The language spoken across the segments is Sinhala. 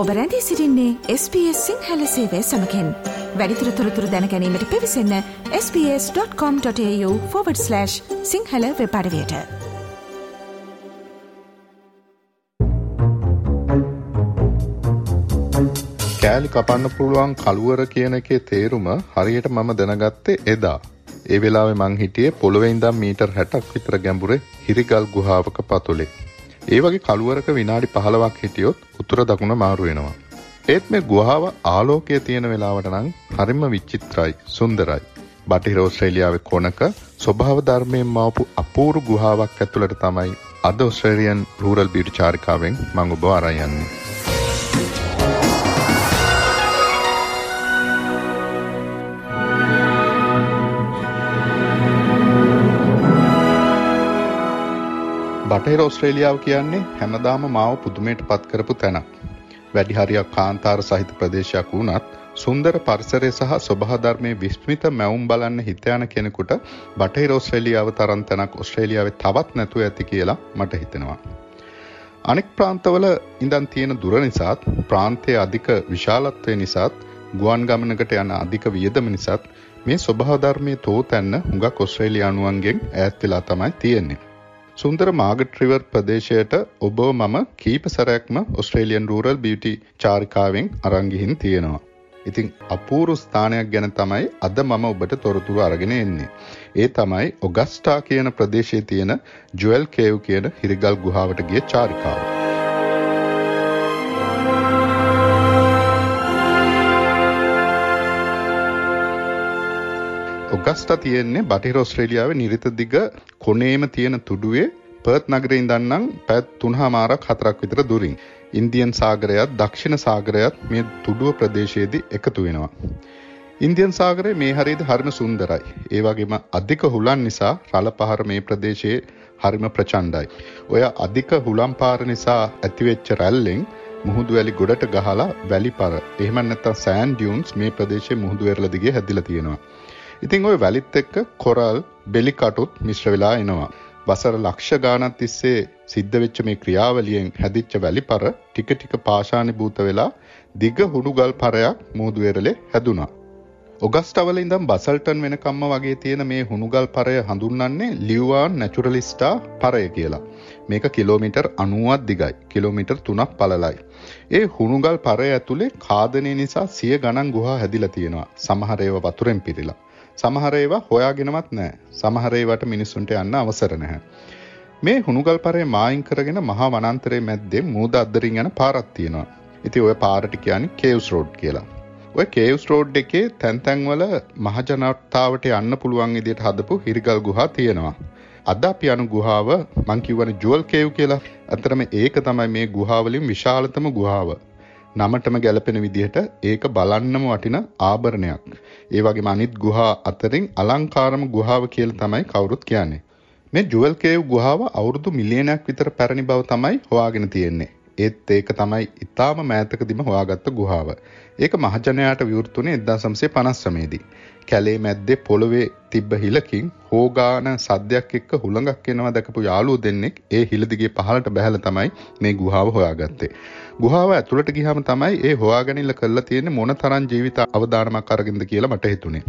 ඔබ රැඳී සිරින්නේ SBS සිංහල සේවය සමකෙන් වැඩිතුර තොරතුර දැනැනීමට පිවිසන්න ps.com.ta/ සිංහල වෙපඩවයට කෑලි කපන්න පුළුවන් කළුවර කියන එකේ තේරුම හරියට මම දැනගත්තේ එදා. ඒ වෙලාවේ මං හිටියේ පොළොවේ ඉඳන් මීටර් 60ක් විතර ගැඹුරේ හිරිගල් ගුහාවක පතුලේ. ඒ වගේ කළුවරක විනාඩි 15ක් හිටියොත් උතුර දකුණ මාරු වෙනවා. ඒත් මේ ගුහාව ආලෝකය තියෙන වෙලාවට නම් හරිම විචිත්‍රයි, සුන්දරයි. බටහිර ඕස්ට්‍රේලියාවේ කොනක ස්වභාව ධර්මයෙන් මවපු අපූර්ව ගුහාවක් ඇතුළට තමයි අද ඔස්ට්‍රේලියන් රූරල් බියුටි චාරිකාවෙන් මම ඔබව අරන් යන්නේ. බටහිර ඔස්ට්‍රේලියාව කියන්නේ හැමදාම මාව පුදුමයට පත් කරපු තැනක්. වැඩි හරියක් කාන්තාර සහිත ප්‍රදේශයක් වුණත් සුන්දර පරිසරය සහ ස්වභාධර්මයේ විස්මිත මැවුම් බලන්න හිත යන කෙනෙකුට බටහිර ඔස්ට්‍රේලියාව තරම් තැනක් ඔස්ට්‍රේලියාවේ තවත් නැතුව ඇති කියලා මට හිතෙනවා. අනෙක් ප්‍රාන්තවල ඉඳන් තියෙන දුර නිසාත් ප්‍රාන්තයේ අධික විශාලත්වය නිසාත් ගුවන් ගමනකට යන අධික වියදම නිසාත් මේ ස්වභාධර්මයේ තෝතැන්න හුඟක් ඔස්ට්‍රේලියානුවන්ගෙන් ඈත් වෙලා තමයි තියෙන්නේ. සුන්දර මාගට් රිවර් ප්‍රදේශයට ඔබව මම කීප සැරයක්ම ඔස්ට්‍රේලියන් රූරල් බියුටි චාරිකාවෙන් අරන් ගිහින් තියෙනවා. ඉතින් අපූර්ව ස්ථානයක් ගැන තමයි අද මම ඔබට තොරතුරු අරගෙන එන්නේ. ඒ තමයි ඔගස්ටා කියන ප්‍රදේශයේ තියෙන ජුවල් කේව් කියන හිරිගල් ගුහාවට ගිය චාරිකාව. ඔගස්ටා තියෙන්නේ බටහිර ඔස්ට්‍රේලියාවේ නිරිත දිග කොනේම තියෙන තුඩුවේ පර්ත් නගරේ ඉඳන්නම් පැත් තුනහමාරක් හතරක් විතර දුරින්. ඉන්දියන් සාගරයත් දක්ෂිණ සාගරයත් මේ තුඩුව ප්‍රදේශයේදී එකතු වෙනවා. ඉන්දියන් සාගරය මේ හරියද හරිම සුන්දරයි. ඒ වගේම අධික හුලන් නිසා රළ පහර මේ ප්‍රදේශයේ හරිම ප්‍රචණ්ඩයි. ඔය අධික හුලම් පාර නිසා ඇතිවෙච්ච රැල්ලෙන් මුහුදු වැලි ගොඩට ගහලා වැලි පර එහෙම නැත්නම් සෑන් ඩියුන්ස් මේ ප්‍රදේශයේ මුහුදු වෙරළ දිගේ හැදිලා තියෙනවා. ඉතින් ওই වැලිත් එක්ක කොරල් බෙලි කටුත් මිශ්‍ර වෙලා එනවා. වසර ලක්ෂ ගානක් තිස්සේ සිද්ධ වෙච්ච මේ ක්‍රියාවලියෙන් හැදිච්ච වැලිපර ටික ටික පාෂාණීභූත වෙලා දිග හුඩුගල් පරයක් මූදු වෙරළේ හැදුනා. ඔගස්ටවල ඉඳන් බසල්ටන් වෙනකම්ම වගේ තියෙන මේ හුණුගල් පරය හඳුන්වන්නේ ලිව්වාන් නැචුරලිස්ටා පරය කියලා. මේක කිලෝමීටර් 90ක් දිගයි. කිලෝමීටර් 3ක් පළලයි. ඒ හුණුගල් පරය ඇතුලේ කාදනය නිසා සිය ගණන් ගුහා හැදිලා තියෙනවා. සමහර ඒවා වතුරෙන් පිරීලා. සමහර ඒවා හොයාගෙනවත් නැහැ. සමහර ඒවාට මිනිස්සුන්ට යන්න අවසර නැහැ. මේ හුණුගල්පරේ මායින් කරගෙන මහා වනාන්තරයේ මැද්දේ මූද අද්දරින් යන පාරක් තියෙනවා. ඉතින් ওই පාරට කියන්නේ කේව්ස් රෝඩ් කියලා. ඔය කේව්ස් රෝඩ් එකේ තැන් තැන්වල මහ ජනතාවට යන්න පුළුවන් විදිහට හදපු හිරිගල් ගුහා තියෙනවා. අද අපි යන ගුහාව මං කියවනේ ජුවල් කේව් කියලා. අතරම ඒක තමයි මේ ගුහාවලින් විශාලතම ගුහාව. නමටම ගැලපෙන විදිහට ඒක බලන්නම වටින ආභරණයක්. ඒ වගේම අනිත් ගුහා අතරින් අලංකාරම ගුහාව කියලා තමයි කවුරුත් කියන්නේ. මේ ජුවල් කේව් ගුහාව අවුරුදු මිලියනයක් විතර පැරණි බව තමයි හොයාගෙන තියෙන්නේ. ඒත් ඒක තමයි ඊටාම මෑතකදීම හොයාගත්ත ගුහාව. ඒක මහජනයාට විවෘතුනේ 1959 දී. කැලේ මැද්දේ පොළවේ තිබ්බ හිලකින් හෝගාන සද්දයක් එක්ක හුළඟක් එනවා දැකපු යාළුවෝ දෙන්නෙක් ඒ හිල දිගේ පහළට බැහැලා තමයි මේ ගුහාව හොයාගත්තේ. ගුහාව ඇතුළට ගියාම තමයි ඒ හොයාගැනිල්ල කරලා තියෙන්නේ මොන තරම් ජීවිත අවදානමක් අරගෙනද කියලා මට හිතුනේ.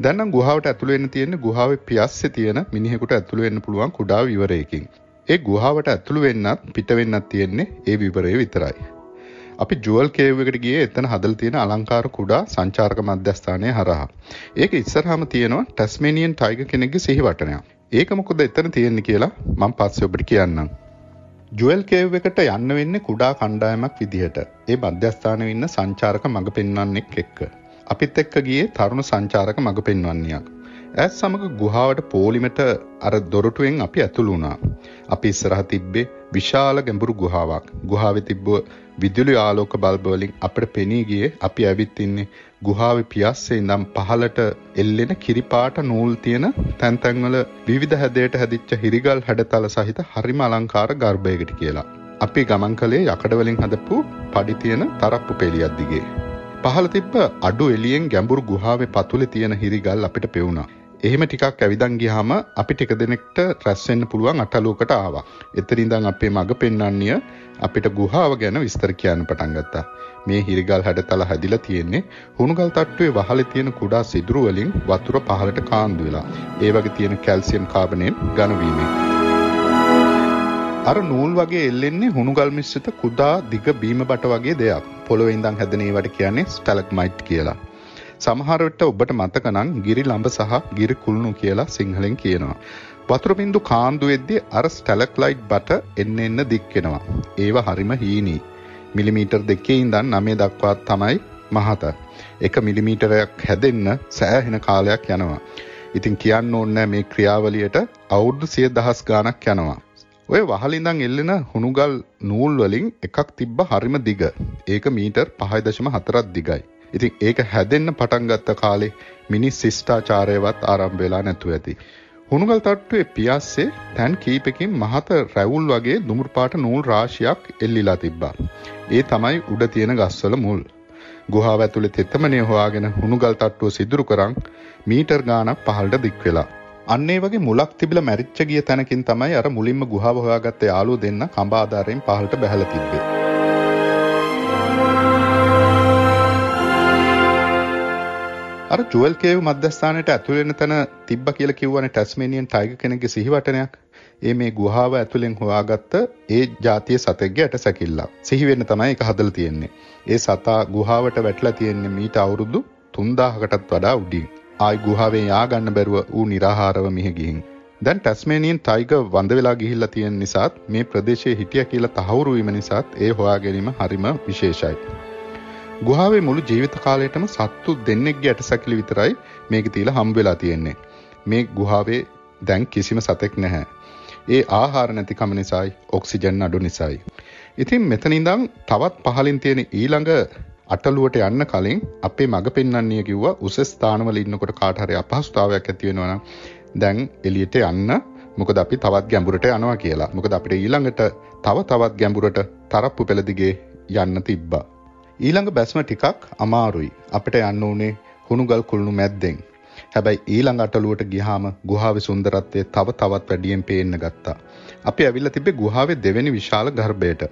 දැන් නම් ගුහාවට ඇතුළු වෙන්න තියෙන්නේ ගුහාවේ පියස්සේ තියෙන මිනිහෙකුට ඇතුළු වෙන්න පුළුවන් කුඩා විවරයකින්. ඒ ගුහාවට ඇතුළු වෙන්නත් පිට වෙන්නත් තියෙන්නේ ඒ විවරය විතරයි. අපි ජුවල් කේව් එකට ගියේ එතන හදලා තියෙන අලංකාර කුඩා සංචාරක මධ්‍යස්ථානය හරහා. ඒක ඉස්සරහාම තියෙනවා ටැස්මේනියන් ටයිගර් කෙනෙක්ගේ සිහිවටනයක්. ඒක මොකද එතන තියෙන්නේ කියලා මම පස්සේ ඔබට කියන්නම්. ජුවල් කේව් එකට යන්න වෙන්නේ කුඩා කණ්ඩායමක් විදිහට. ඒ මධ්‍යස්ථානයේ ඉන්න සංචාරක මඟ පෙන්වන්නෙක් එක්ක. අපිත් එක්ක ගියේ තරුණ සංචාරක මඟ පෙන්වන්නියක්. ඇත් සමග ගුහාවට පෝලිමට අර දොරටුවෙන් අපි ඇතුළු වුණා. අපි ඉස්සරහ තිබ්බේ විශාල ගැඹුරු ගුහාවක්. ගුහාවේ තිබ්බ විදුලි ආලෝක බල්බ වලින් අපිට පෙනී ගියේ අපි ඇවිත් ඉන්නේ ගුහාවේ පියස්සේ ඉඳන් පහළට එල්ලෙන කිරිපාට නූල් තියෙන තැන් තැන්වල විවිධ හැදයට හැදිච්ච හිරිගල් හැඩතල සහිත හරිම අලංකාර ගර්භයකට කියලා. අපි ගමන් කළේ යකඩ වලින් හදපු පඩි තියෙන තරප්පු පෙළියක් දිගේ. පහළ තිබ්බ අඩු එළියෙන් ගැඹුරු ගුහාවේ පතුලේ තියෙන හිරිගල් අපිට පෙවුණා. එහෙම ටිකක් ඇවිදන් ගියාම අපි ටික දෙනෙක්ට රැස් වෙන්න පුළුවන් අටලුවකට ආවා. එතන ඉඳන් අපේ මග පෙන්වන්නිය අපිට ගුහාව ගැන විස්තර කියන්න පටන් ගත්තා. මේ හිරිගල් හැඩතල හැදිලා තියෙන්නේ හුණුගල් තට්ටුවේ වහලේ තියෙන කුඩා සිදුරු වලින් වතුර පහළට කාන්දු වෙලා. ඒ වගේ තියෙන කැල්සියම් කාබනේට් ඝන වීමෙන්. අර නූල් වගේ එල්ලෙන්නේ හුණුගල් මිශ්‍රිත කුඩා දිග බීම බට වගේ දෙයක්. පොළොවේ ඉඳන් හැදෙන ඒවට කියන්නේ ස්ටැලග්මයිට් කියලා. සමහර විට ඔබට මතක නම් ගිරි ළඹ සහ ගිරි කුළුණු කියලා සිංහලෙන් කියනවා. වතුර බින්දු කාන්දු වෙද්දී අර ස්ටැලක්ලයිට් බට එන්න එන්න දික් වෙනවා. ඒවා හරිම හීනී. මිලිමීටර් දෙකේ ඉඳන් 9 දක්වා තමයි මහත. එක මිලිමීටරයක් හැදෙන්න සෑහෙන කාලයක් යනවා. ඉතින් කියන්න ඕනේ මේ ක්‍රියාවලියට අවුරුදු 10000 ගාණක් යනවා. ඔය වහල ඉඳන් එල්ලෙන හුණුගල් නූල් වලින් එකක් තිබ්බ හරිම දිග. ඒක මීටර් 5.4ක් දිගයි. ඉතින් ඒක හැදෙන්න පටන් ගත්ත කාලේ මිනිස් ශිෂ්ටාචාරයවත් ආරම්භ වෙලා නැතුව ඇති. හුණුගල් තට්ටුවේ පියස්සේ තැන් කීපකින් මහත රැවුල් වගේ දුමුරු පාට නූල් රාශියක් එල්ලිලා තිබ්බා. ඒ තමයි උඩ තියෙන ගස්වල මුල්. ගුහාව ඇතුලේ තෙතමනේ හොයාගෙන හුණුගල් තට්ටුව සිදුරු කරන් මීටර් ගාණක් පහළට දික් වෙලා. අන්න ඒ වගේ මුලක් තිබිලා මැරිච්ච ගිය තැනකින් තමයි අර මුලින්ම ගුහාව හොයාගත්ත යාළුවෝ දෙන්න කඹ ආධාරයෙන් පහළට බැහැලා තිබ්බේ. අර ජුවල් කේව් මධ්‍යස්ථානයට ඇතුල් වෙන තැන තිබ්බ කියලා කිව්වනේ ටැස්මේනියන් ටයිගර් කෙනෙක්ගේ සිහිවටනයක්. ඒ මේ ගුහාව ඇතුලෙන් හොයාගත්ත ඒ ජාතිය සතෙක්ගේ ඇට සැකිල්ලක්. සිහි වෙන්න තමයි ඒක හදලා තියෙන්නේ. ඒ සතා ගුහාවට වැටලා තියෙන්නේ මීට අවුරුදු 3000කටත් වඩා උඩින්. ආයි ගුහාවෙන් යා ගන්න බැරුව ඌ निराහාරව මිහ ගිහින්. දැන් ටැස්මේනියන් ටයිගර් වඳ වෙලා ගිහිල්ලා තියෙන නිසාත් මේ ප්‍රදේශයේ හිටියා කියලා තහවුරු වීම නිසාත් ඒ හොයා ගැනීම හරිම විශේෂයි. ගුහාවේ මුළු ජීවිත කාලයටම සත්තු දෙන්නෙක්ගේ ඇටසැකිලි විතරයි මේක තියලා හම්බ වෙලා තියෙන්නේ. මේ ගුහාවේ දැන් කිසිම සතෙක් නැහැ. ඒ ආහාර නැතිකම නිසායි ඔක්සිජන් අඩු නිසායි. ඉතින් මෙතන ඉඳන් තවත් පහලින් තියෙන ඊළඟ අටලුවට යන්න කලින් අපේ මග පෙන්වන්නේ කිව්වා උස ස්ථානවල ඉන්නකොට කාට හරි අපහසුතාවයක් ඇති වෙනවා නම් දැන් එළියට යන්න මොකද අපි තවත් ගැඹුරට යනවා කියලා. මොකද අපිට ඊළඟට තව තවත් ගැඹුරට තරප්පු පෙළ දිගේ යන්න තිබ්බා. ඊළඟ බැස්ම ටිකක් අමාරුයි. අපිට යන්න උනේ හුණුගල් කුළුණු මැද්දෙන්. හැබැයි ඊළඟ අටලුවට ගියාම ගුහාවේ සුන්දරත්වය තව තවත් වැඩියෙන් පේන්න ගත්තා. අපි ඇවිල්ලා තිබ්බේ ගුහාවේ දෙවෙනි විශාල ගර්භයට.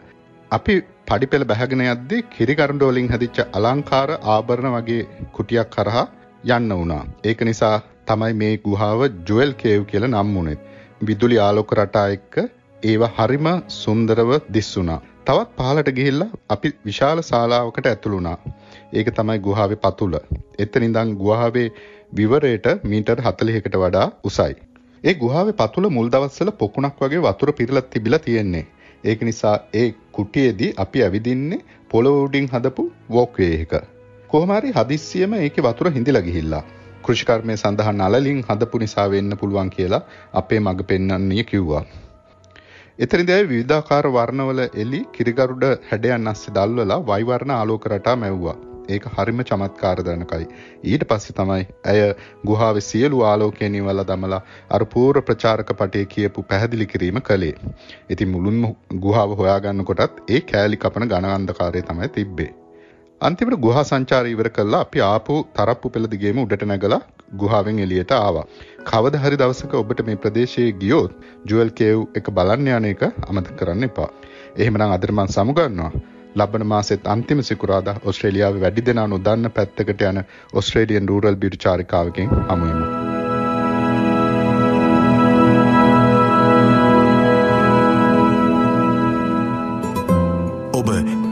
අපි පඩිපෙළ බැහැගෙන යද්දී කිරිකරඬු වලින් හැදිච්ච අලංකාර ආභරණ වගේ කුටියක් කරහා යන්න වුණා. ඒක නිසා තමයි මේ ගුහාව ජුවල් කේව් කියලා නම් වුනේ. විදුලි ආලෝක රටා එක්ක ඒවා හරිම සුන්දරව දිස්සුණා. තවත් පහලට ගිහිල්ලා අපි විශාල ශාලාවකට ඇතුළු වුණා. ඒක තමයි ගුහාවේ පතුල. එතන ඉඳන් ගුහාවේ විවරයට මීටර් 40කට වඩා උසයි. ඒ ගුහාවේ පතුල මුල් දවස්වල පොකුණක් වගේ වතුර පිරලා තිබිලා තියෙන්නේ. ඒක නිසා ඒ කුටියේදී අපි ඇවිදින්නේ පොළොව උඩින් හදපු වෝක්වේ එක. කොහොම හරි හදිස්සියෙම ඒකේ වතුර හිඳිලා ගිහිල්ලා. කෘෂිකර්මය සඳහා නලලින් හදපු නිසා වෙන්න පුළුවන් කියලා අපේ මග පෙන්වන්නේ කිව්වා. එතනදී ආයේ විවිධාකාර වර්ණවල එලි කිරිගරුඩ හැඩයන් අස්සේ දල්වලා වයිවර්ණ ආලෝක රටා මැව්වා. ඒක හරිම චමත්කාරදනකයි. ඊට පස්සේ තමයි ඇය ගුහාවේ සියලු ආලෝකය නිවලා දමලා අර පූර්ව ප්‍රචාරක පටේ කියපු පැහැදිලි කිරීම කළේ. ඉතින් මුළුන් ගුහාව හොයාගන්නකොටත් ඒ කෑලි කපන ඝන අන්ධකාරය තමයි තිබ්බේ. අන්තිමට ගුහා සංචාරය ඉවර කළා අපි ආපු තරප්පු පෙළ දිගේම උඩට නැගලා ගුහාවෙන් එළියට ආවා. කවද හරි දවසක ඔබට මේ ප්‍රදේශයේ ගියොත් ජුවල් කේව් එක බලන්න යන එක අමතක කරන්න එපා. එහෙමනම් අද මම සමුගන්නවා. ලබන මාසෙත් අන්තිම සිකුරාදා ඔස්ට්‍රේලියාවේ වැඩි දෙනා නොදන්න පැත්තකට යන ඔස්ට්‍රේලියන් රූරල් බියුටි චාරිකාවකින් හමු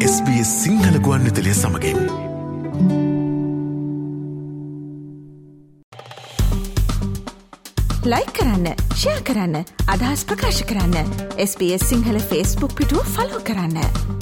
SBS සිංහල ගුවන් විතලිය සමගින්. ලයි කරන්න ෂයා කරන්න අදහස් ප්‍රකාශ කරන්න SBS සිංහල ෆස්බුක් පිටුව ෆලෝ කරන්න.